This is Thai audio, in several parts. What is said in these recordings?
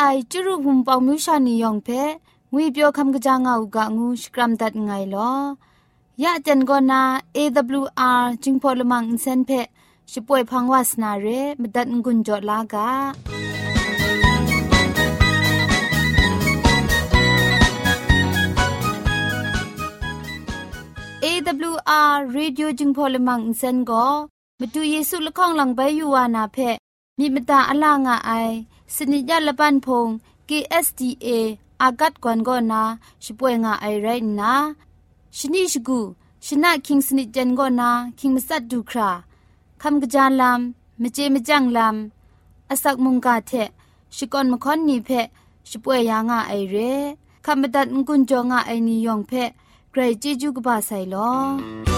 ไอจุรุภุมปองมิวชานียองเพงุยเปียวคำกะจางอูกะงูสกรัมดัดไงลอยะจันโกนา AWR จิงพอลมังอินเซนเพช่วยพังวาสนาเรมดัดงุนจอลากา AWR radio รดิโอจึงพอลมังอินเซนก็มาดูเยซูละข้องหลังใบยูวานาเพมีมตาอลางอไอ สนิยาละปันพง KSDA อากัดกวนกอนาช่วยงาไอไรนะชนิชกูชนะคิงสนิจันกอนาคิงมัสัดดูคราคำกระจานลำมเจมจังลำอาศักมุงกาเทชิกอนมคอนนีเพช่วยยางาไอเรคำบัดงกุนจงาไอนิยองเพใครจีจูกบาไซลอ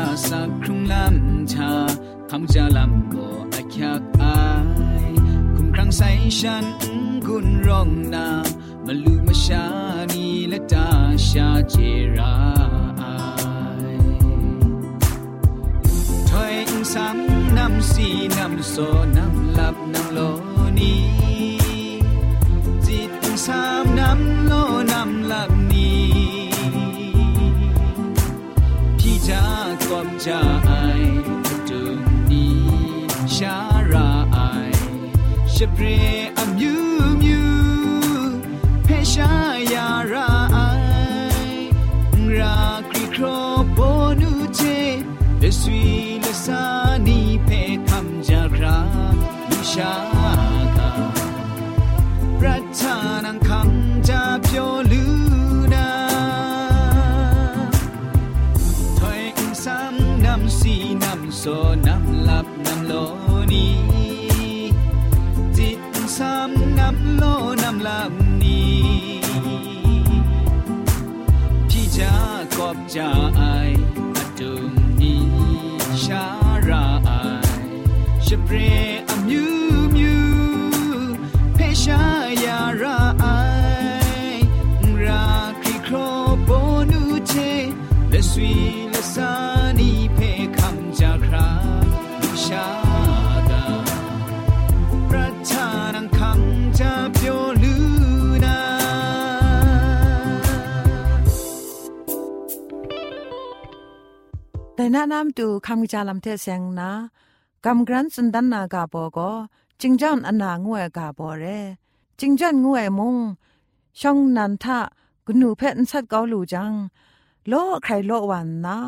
าสักครุงลำชาคำจะลำก็อาคักอายคุมครั้งใส่ฉันคุณร้องนามาลูมาชานีและตาชาเจราถอยสังนำสีนำโซนำลับนำโลนีากอบจาไอตุนีชาราไอชเปรอมยูมยูเพชายาราไอราคริโครโปนูเจเลสวีเลสานีเพคำจาคราลูชา ကြာအိုင်အတုံနီရှာရာအိုင်ရှပရင်အမြူးမြူးဖေရှာရာ น้านำตูคำจาลำเทเสงนากำกรันสุนดันนากาโปก็จิงจันอนางวยกาโปเรจิงจันงวยมงช่องนันทะกนูเพนสัดเกาลูจังโลใครโลวันนะ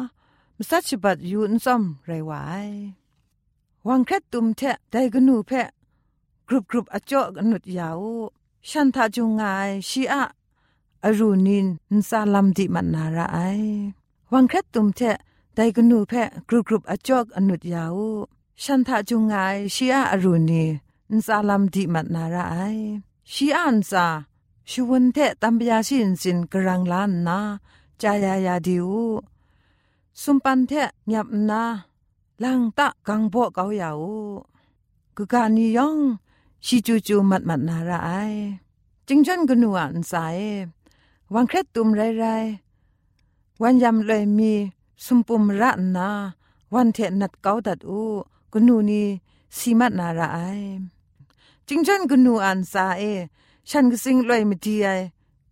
มสัชบัดยูนซอมไรไววังแค่ตุมเทได้กนูเพกรุบกรุบอจอกนุดยาวฉันทาจุงไงชีอะอรูนินนซาลัมดิมันนาระไอวังแค่ตุมเท แต่กนูเพกรุบกรุบอจอกอนุดยาวฉันทาจุงไงชีอาอรุณีนซาลัมดีมัดนาราไอชีอานซาชวนเทตัมปยาสินสินกรังลานนาจายายาดิวสุมปันเทยับนาลังตะกังโบเกายาวกุกานิยองชิจูจูมัดมัดนาราไอจิงจันกนูอันสายวังเครตุมไรไรวันยำเลยมี สุมปุมระนาวันเทนัดเกาตัดอูกนูนีสีมัดนาระไอจิงจันกนูอันซาเอ ฉันก็สิงลอยมดีไอ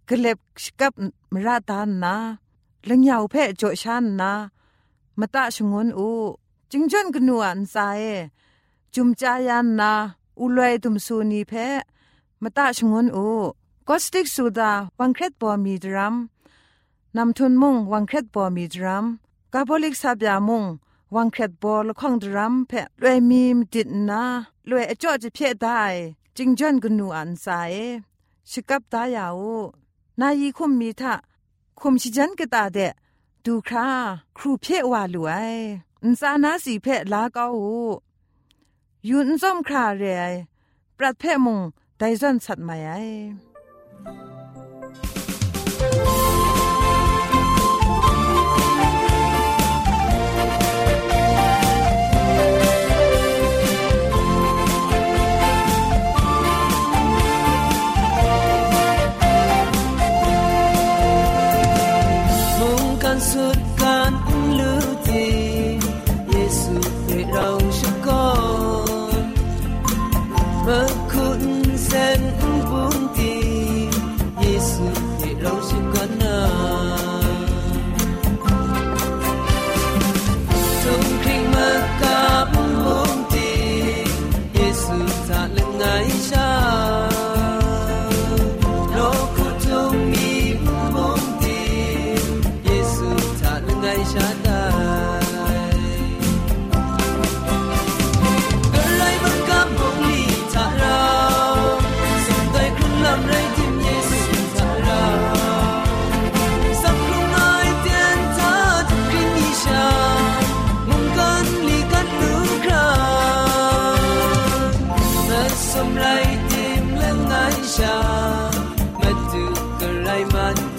กเล็บกับมราตานนาลังยาวเพะโจชันนามาตะชงวนอูจิงจันกนูอันซาเอจุมจายันนาอุลอยตุมสูนีเพะมาตะชงวนอูก็สติกสุดาวังเครตปอมีดรัมนำทุนมุงวังเครตปอมีดรัม กาบลิกซาบยามุงวังเครตบอลข้องดรัมเพรวยมีมติดนารวยอจอจะเพะได้จิงจันกนูอันไซชิกับตายาวนายีคุมมีทะคุมชิจันกตาเดดูคราครูเพะวาลวยอินซานาสีเพะลาเกายูนซอมคราเรยปรัดเพะมุงไดซอนสัตมาไอ ช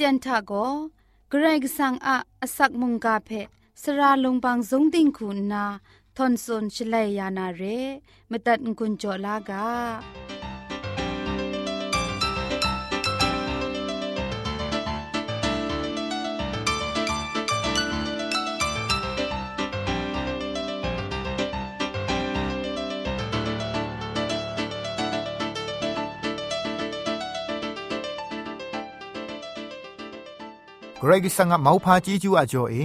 เตียนทาโกเกรกสังอาอสักมุงกาเพสราลงบางสงติงคุณนาทอนซนชลัยยานาเรมตัดกุญจลากา กรกสังะเมาพาจีจูอาจ่อเอ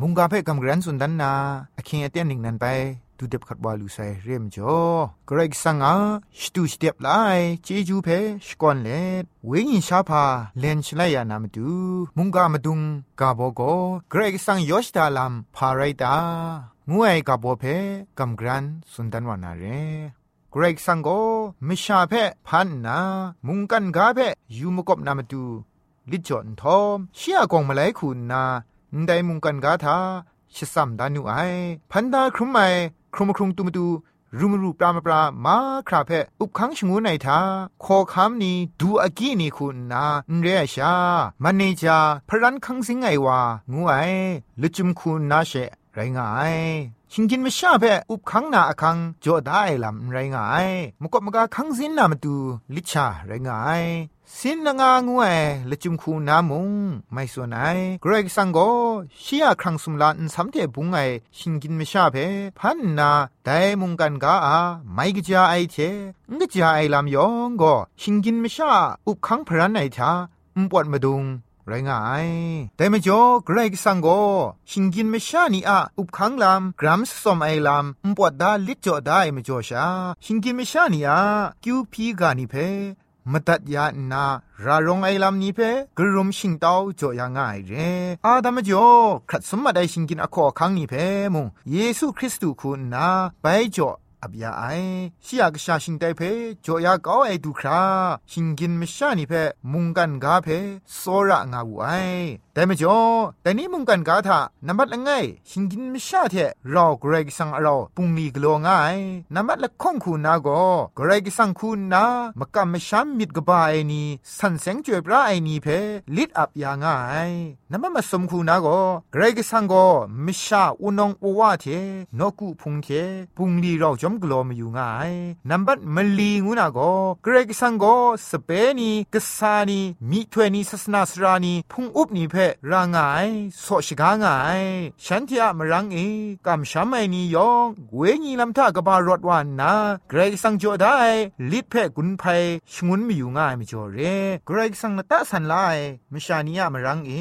มุงกาเพ่กำกรันสุนดันนาอคิงเอเตียนนิงนันไปดูเด็บขัดวาลูไซเรียมจ่อเกรกสังะสตูสเตียบไลจีจูเพ่สกอนเลดเวงินชาพาเลนชลยานามดูมุงกามาดุงกาโบโกเกรกสังยอชดาลัมพาไรตางวยกาโบเพ่กำกรันสุนดันวานาเรเกรกสังโกมิชาเพ่พันนา มุงกันกาเพ่ยูมกบนามดู ลิจอนทอมเชียกองมาไลคุณนาไดมุงกันกาทาชิสัมดานุไอพันดาครุมไมครุมครุงตุมตูรูมรูปรามปรามาคราเพออุบขังชงูไนทาขอคำนี้ดูอากีนี่คุณนาเรียชามันเนจาพรันคังสิงไงวางูไอลุจุมคุณนาเชไรงายชิงกินไม่ชาเพ่อุบขังนาอคังจ่อได้ลำไรงายมกบมกาคังสินนามาดูลิชาไรงาย สินงางวยละจุมคูนามุงไม่ส่วนไหนเกรกสังโกชียครั้งสุมลานสำเทบุงไอชิงกินไม่ชาเพพันนาแต่มุงกันกาอาไม่กจาไอเทงกจาไอลำยองก็ชิงกินไม่ชาอุบขังพรันไอทาอุปวดมาดุงไรงายแต่ไม่จอเกรกสังโกชิงกินไม่ชานีอะอุบขังลำกรัมสสมไอลำอุปวดดาลิจอได้ไม่จอชาชิงกินไม่ชานีอะคิวพีกานิเพ มตัดยานารารงไอลำนี้เพกรุมชิงเต้าจ่อยางง่ายเรอาดามจ่อครัดสมมาได้ชิงกินอคอคังนี้เพมุงเยซูคริสต์คุณนาไปจ่อ อับยาไอชิยกชาชิงไดเพจอยากเอาไอดูคราชิงกินไม่ชานี่เพมุงกันกาเพโซระงาวูไอแต่ไม่จ่อแต่นี้มุงกันกาทานับละไงชิงกินไม่ชาเทเราเกรกสังเราปุงมีกลัวง่ายนับละข้องคูนาโกเกรกสังคูนามกำไม่ช้ำมิดกบาไอนี้สันเสงจวยพระไอนี้เพลิดอับยาง่ายนับมาสมคูนาโกเกรกสังโกไม่ชาอุนงอวาเทนกุพุงเทปุงลีเราจอมกลัวมอยู่ง่ายนับมลีงูนาโกเกรกสังโกสเปนีกษานีมิถวยนีศาสนาสรานีพุงอุบนีเพร่างายโสชกางาย ฉันที่อะมรังเอกำช้ำไอนียองเวญีลำท่ากบารถวานนาเกรกสังจอได้ลิดเพกุนไพชงุนมีอยู่ง่ายไม่จอเรเกรกสังนตะสันไลมชานีอะมรังเอ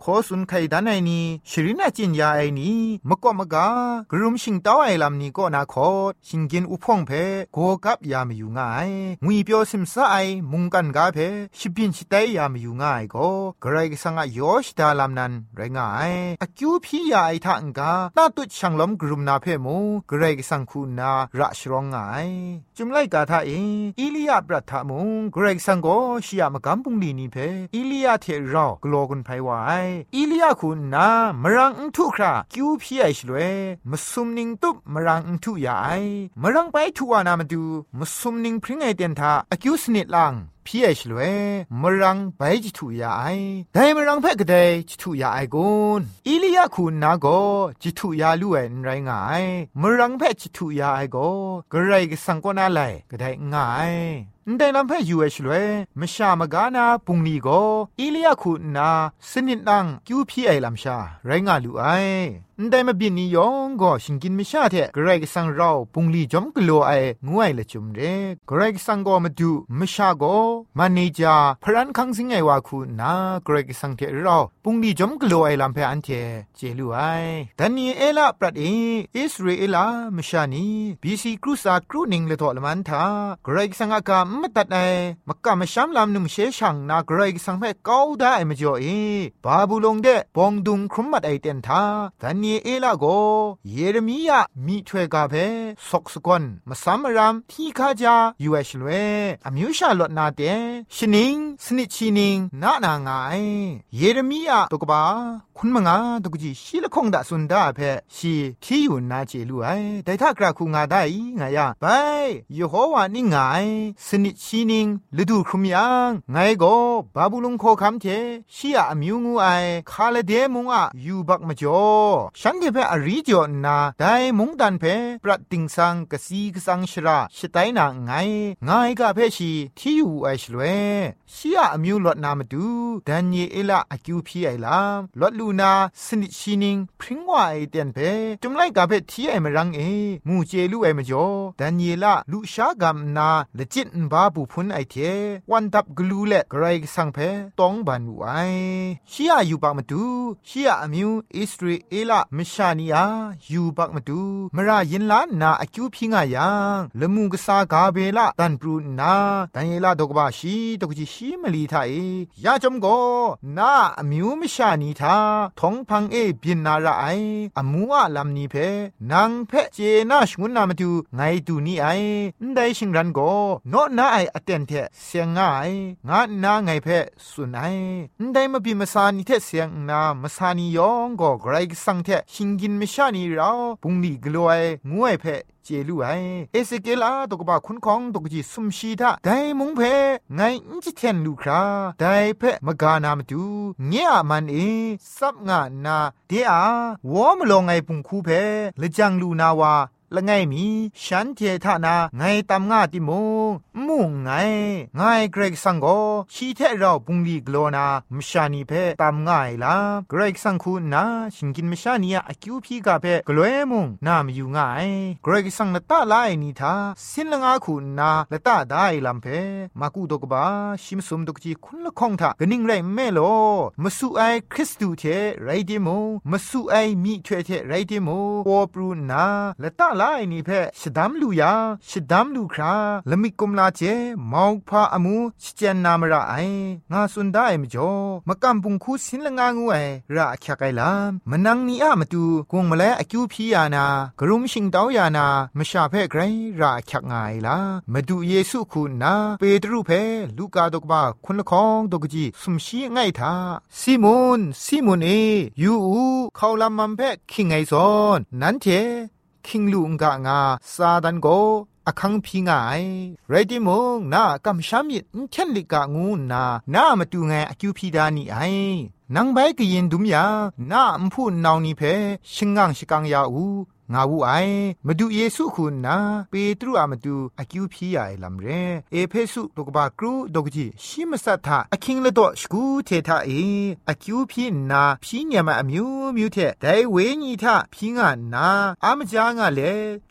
โคสุนไคดันไอนีชรินาจินยาไอนีมะกอมะกากรุมชิงเต้าไอลำนี้ก็นาคอชิงกินอุพงเพโกกับยามอยู่ง่ายงุยเปียวซิมซาไอมุงกันกาเพชิบินชิไตยามอยู่ง่ายก็เกรกสังอะยอชดาลำนันไรง่ายอคิวพี่ยาไอทังกาตาตุช่างล้มกรุมนาเพมูเกรกสังคูนาระชรองไงจุมไลกาทาเออิลียาปรัฐามุงเกรกสังโกชิยามกัมปุงลีนีเพอิลียาเทรอกลอกุนไพวายอิลียาคุณนามรังอุทุคราคิวพี่ไอชลเวมสุมนิงตุบมรังอุทุยาไอมรังไปทัวนามาดูมสุมนิงพริ้งไอเตียนทาอคิวสนิดลังพี่เอชลเวมรังไปจิตุยาไอแต่มรังเพ่กเดจิตุยาไอกุนอิลียาคุณนาโกจิตุยาลุเอนไรงายมรังเพ่จิตุยาไอโกกระไรก็สังกนาไลก็ได้ง่ายแต่ลำเพ่ยูเอชลเวมชามกานาปุงนีโกอิลียาคุณนาสนิด นไอลำชาไรงาลุไอแต่มาบินนิยองก็ชิงกินไม่ชาเทกระไรก็สังเราปุงลีจอมกลัวไองวยละจุมเรกระไรก็สังก็มาดูไม่ชาโกมันนี่จาพรันคังสิงไงวาคูนาเกรกสังเทเราปุงดีจอมกลัวไอลำเพออันเทเจลูไอแต่นี่เอลาปรัดเออิสราเอลามชานีบีซีครูซาครูนิงเลทอลมันทาเกรกสังอากาไม่ตัดไอมักกะมชามลำนุมเชชังนาเกรกสังเพก้าวได้ไม่จ่อเอบาบูลงเดปองดุงครุมมัดไอเตนทาแต่นเอลาโกเยเรมียามีถวยกาเพสกสกอนมาสามรามที่ข้าจายูเอชลเวอมิวชาลดนาเตชนิงสนิชินิงนานาไงเยเรมียาตกบา คุณมงาตกจีชีละคงดาสุนดาเพชีที่อยู่นาเจลูไอแต่ถ้ากระคุงาได้ไงยะไปยโฮวานี่ไงสนิชีนิงฤดูครุมยังไงก็บาบูลุงโคคำเทชียอมิวงูไอคาเลเดมุงอะยูบักมาจ่อฉันเทเพอรีจอนาได้มุงดันเพปรัดติงสังกสีกสังชราชไตนาไงไงกะเพชีที่อยู่ไอชลเวชียอมิวลดนามาดูดันเยเอละอคิวพีไอลามลดลูนาสนิชินิงพริ้งว่าไอเตียนเพจุมไลกะเพทีไอมรังเอมูเจลูไอมจ่อดันเยละลุชากามนาละจิตบาบุพุนไอเทวันดับกลูเลกไรสังเพตองบันไวชียอยู่ปากมาดูชียอมิวอิสราเอลมชานียาอยู่ปากมาดูมรายินลานาอคิวพิงายังละมุงกษากาเบละตันปรูนาดันเยละดอกบาชีดอกจิชีมลีทาเอยาจมโกนาอมิวมชานีทาทองพังเอบินนาระไออมัวลำนี้เพนางเพเจนาชงุนนามาดูไงดูนี่ไอได้ชิงรันโกโนนาไออเตนเทเสียงง่ายงานาไงเพสุนัยได้มาบีมาสานีเทเสียงนามาสานียองก็ไกรสังเทชิงกินมชานีเราปุงลีกลัวงวยเพ เจลูไอเอสเกลาตกบะคุณของตกจีสุมชีทาไดมุงเพไงอิจิเทนลูคราไดเพมกานามตูเงียมันเอซับงานาเดอาวอมลงไงปุงคูเพละจังลูนาวา ละไงมีฉันเททานาไงตามงาติมงมุ่งไงไงเกรกสังโกชีเทเราปุงลีกลนามชานีเพตามง่ายละเกรกสังคูนาชิงกินมชานียอคิวพีกาเพกลวยมุงนามอยู่ง่ายเกรกสังละตาลายนีทาสินละงาคูนาละตาได้ลำเพมากูดกบาชิมสมดกจีคุณละคงทากนิ่งไรแม่โลมาสู่ไอคริสตูเทไรเดิโมมาสู่ไอมีเทเทไรเดิโมโอปรูนาละตาลายนี่เพชดามลูยาชดามลูคราละมิกุมลาเจมาวพาอมูชเจนนามระไองาสุนได้มจ่อมะกัมปุงคูสินละงางูไอระคยไกลามมนังนีอะมาตูกงมะเลอคิวพียานากรุมชิงตาวยานามชาเพไกรระคยงายลามาดูเยซูคุณนาเปตรูเพลูกาดกบาคุณละคองดกจีสุมชีไงทาซิมอนซิมอนเอยูอูเขาลำมันเพคิงไงซอนนันเท คิงลุงกางาซาดันโกอคังพิงาย ไรติมงนากำชามิดเทนลิกางูนานามาตูไงอคิวพีดานี่ไอนังใบกยินดุมยานาอมพูนนาวนี่เพชิงงังชิกังยาอู งาวูไอมาดูเยซูคุณนาเปตรูอามาดูอากิวพียาไอลัมเรเอเพสุตกบากรูดกจีชิมสัทธาอคิงละดอสกูเททาเออากิวพีนาพีเนียมาอมิวมิวเทไดเวญีทาพีงานาอามจางาเล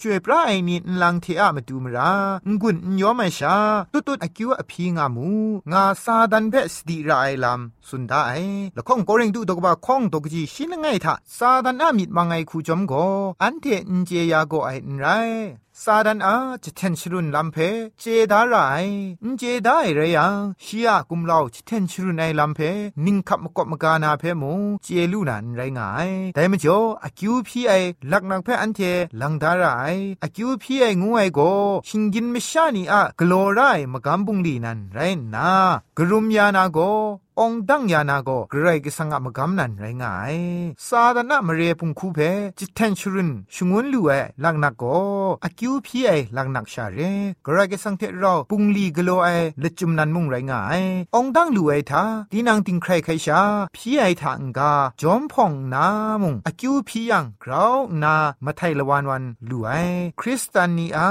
จวยปราไอนีนลังเทอะมาดูมรางุนยอมชาตุตุอากิวอพีงามูงาซาดันเบสติราไอลัมสุนดาไอละข้องโกเรงดูดกบาข้องดกจีชินไงทาซาดันอามิดมังไงคูจอมโกอัน เทนเจียาโกไอไรซาดันอาจะเทนชรุนลำเพเจดาไรเจดาไรยังชียกุมลาวจะเทนชรุนในลำเพนิ่งขับมกบมกานาเพมงเจลูนันไรงายแต่มจ่ออากิวพีไอลักนักเพอันเทลังดาไรอากิวพีไองวยโกชิงกินมชานีอะกลอไรมกำบุงลีนันไรนากรุมยานาโก องดังยานาโกเกรกสังกมกำนันไรงายซาดานะมเรพุงคูเพจิตเทนชรุนชงวนลูเอลักนักโกอากิวพีไอลักนักชาเรเกรกสังเทราปุงลีกโลไอละจุมนันมุงไรงายองดังลูเอทาดีนางติงใครใครชาพีไอทางกาจอมพ่องนามุงอากิวพียังกราวนามาไทละวันวันลูไอคริสตานีอา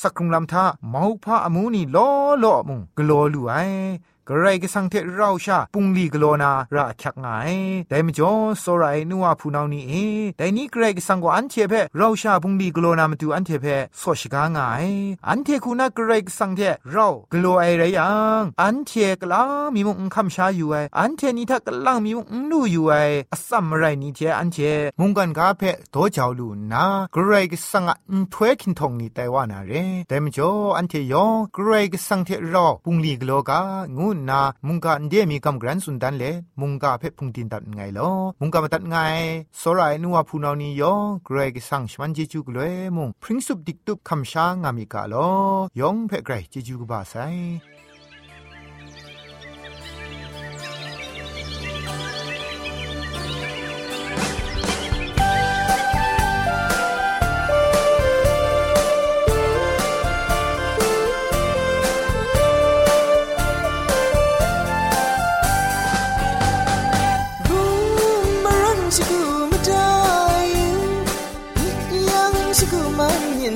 สักรุงลำทาเมาวพาอมูนีล้อล้อมุงกโลลูไอ กระไรก็สังเทเราชาปุงลีกโลนาระชักไงแต่มจ่อสรายนัวผู้นานี่เอแต่นี้กระไรก็สังกอันเทเพเราชาปุงลีกโลนามาดูอันเทเพสอชกาไงอันเทคูนากระไรก็สังเทเรากโลไอไรยังอันเทกลามีมุงคำชาอยู่ไออันเทนี่ถ้ากลังมีมุงลู่อยู่ไออสัมไรนี่เทอันเทมุงกันกาเพโตเจ้าลูนากระไรก็สังอันถ้วยคินทองนี่แต่ว่านาเรแต่มจ่ออันเทยองกระไรก็สังเทเราปุงลีกโลกางูนามุงกาเดียมีกำกรันสุนดันเลมุงกาเพพุงตินตัดไงลอมุงกามาตัดไงสรายนัวพูนานี้ยอเกรกสังชมันเจจูกเลยมุงพริ้งสุบดิกตุบคำช้างามีกาลอยองเพเกรเจจูกบาไซ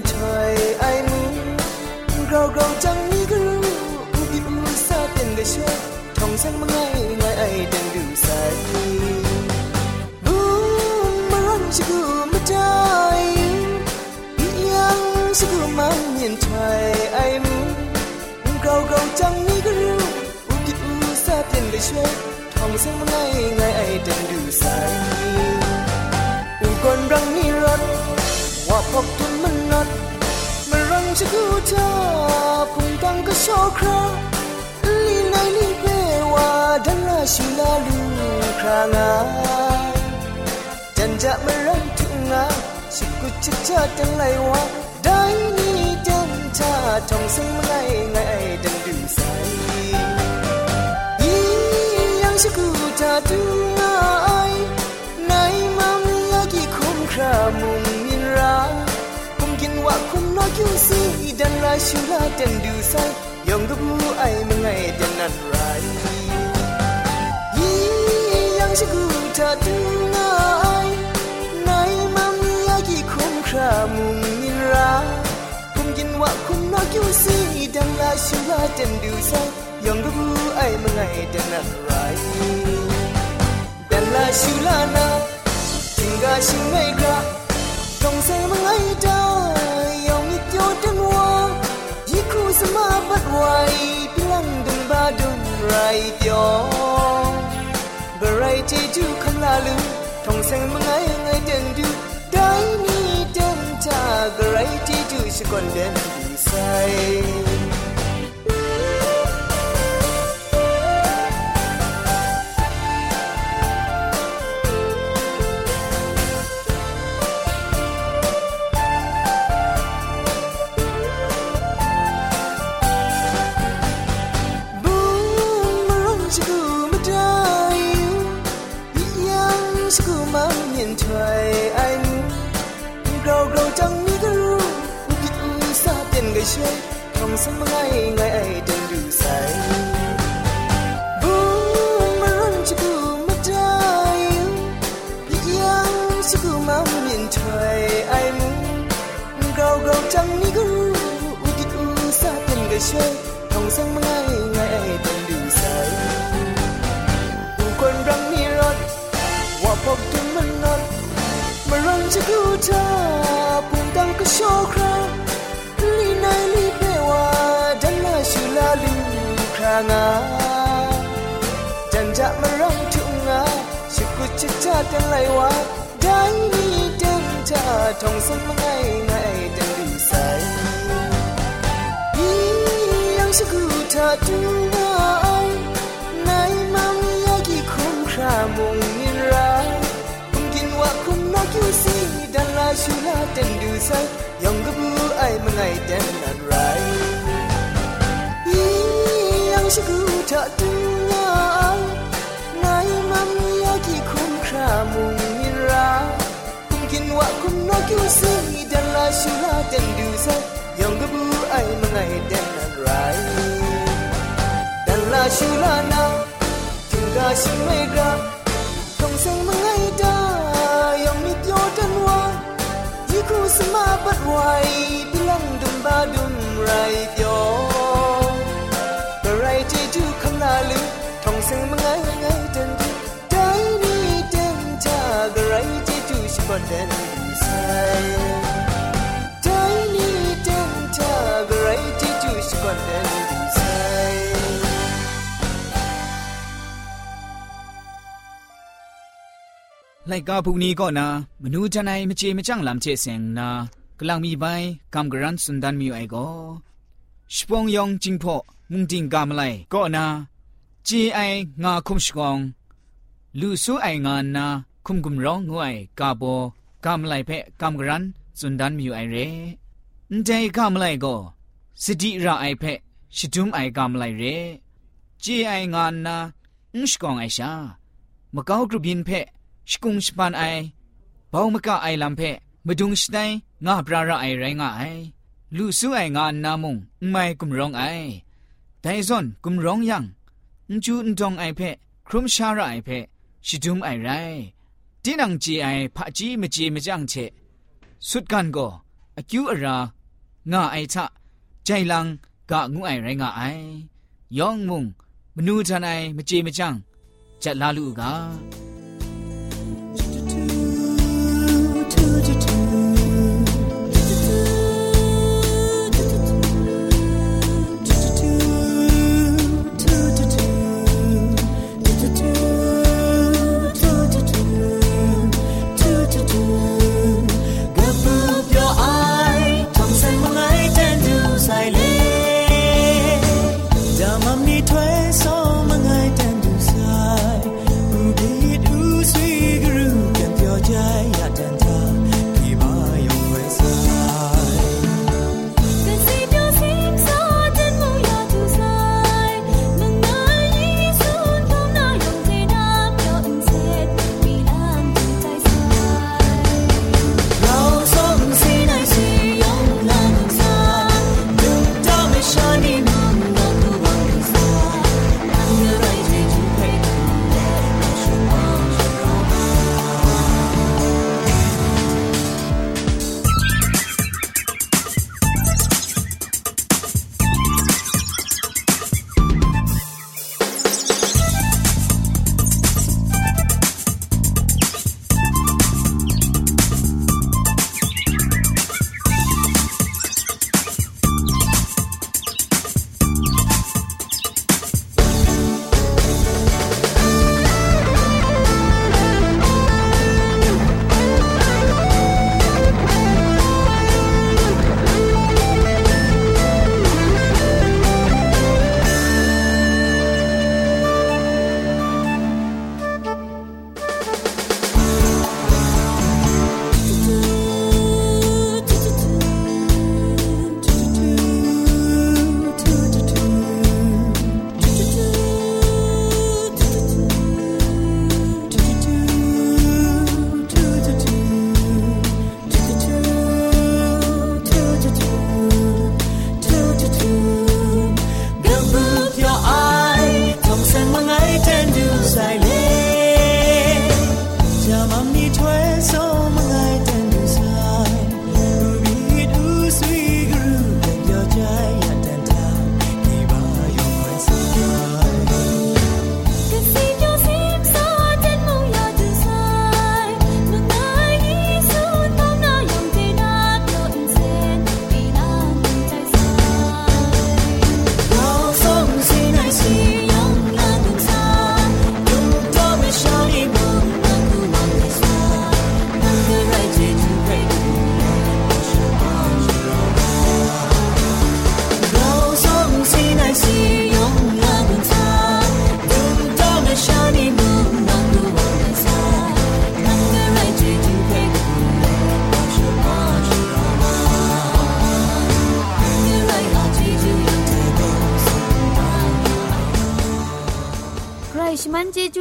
trời anh gầu gầu chẳng nghĩ cứ đi bu xa tiền để cho thòng sang mang ngay ngoài ai đang đủ sai bu mang chỉ cứ mất trời yang chỉ cứ mang nhìn trời anh gầu gầu chẳng nghĩ cứ đi bu xa tiền để cho thòng sang mang ngay ngoài ai đang đủ sai u con răng ni rớt, hoa phọc tuôn ยทองสังมังไงไงไอดังดูใสอุกอนรังนี่รถว่าพบทุนมันนัดมารังชิกูเธอพุงตัง ดันลาชูลาดังดูใสยองกับมูไอมังไงดันนันไรยียังชิกุจาดูงายในมัมยากีคุ้มครามุงมินราคุมกินว่าคุมนอยูซีดันลาชูลาดังดูใสยองกับมูไอมังไงดันนันไร dan la shu la na ting ga shin mai ga dong sai ma ngai da yong ni pyo tan wa yi ku sa ma bat wai pilang dun ba dun rai pyo ga rai ti tu kham la lu dong sai ma ngai ngai den du dai ni den ta ga rai ti tu shi kon den du าลีนายลีเปว่าดันลาชูลาลูคางาจันจะมารังทุ่งาชิกุชิชากันไลว่าได้นี่เดินจาทองสันมาไงไงดังดูใสยังชิกุเธอดูง่า see dan la shula dan du sai yang gebu ai mengai dan nan rai yang shiku ta tu ngai ngai mam ya ki kum kra mung min ra mungkin wakum nak you see dan la shula dan du sai yang gebu ai mengai dan nan rai dan la shula na tinggal si mega ต้องเสี ไลังดุมบาดุมไรเปียวกะไรที่ดูคำลาลึกทองเสงมังไงไงไงจนใจนี่เดินากะไรที่ดูชิบอนเดินดูใส่ได้นี่เดินจากะไรที่ดูชิบอนเดินใสไลกาพวกนี้ก็นะมนูจันไมเจมจังลำเจเซงนะ ลางมีใบกำกรันสุนดันมีไอก็ชปองยองจิงพอมุงจิงกามไลก็นะเจไองาคุมชกองลูซูไองานนะคุมกุมร้องงวยกาโบกามไลเพะกำกรันสุนดันมีไอเรนใจกามไลก็สติระไอเพะชิดุมไอกามไลเรเจไองานนะอุชกองไอชามะกาวกรุบินเพะ ชกุงสปานไอบ่าวมกะไอลำเพมดุงสไตงาปราระ ไอไรงาไอลูซูไองานนามุงไม่กุมร้องไอไดซอนกุมร้องยังนจูนจองไอเพครุมชาระไอเพชิดุมไอไรดินังจีไอพะจีมจีมจังเชสุดกันก็อคิวอรางาไอทะใจลังกะงูไอไรงาไอยองมุง มนูทนายมเจมจังจัดลาลูกา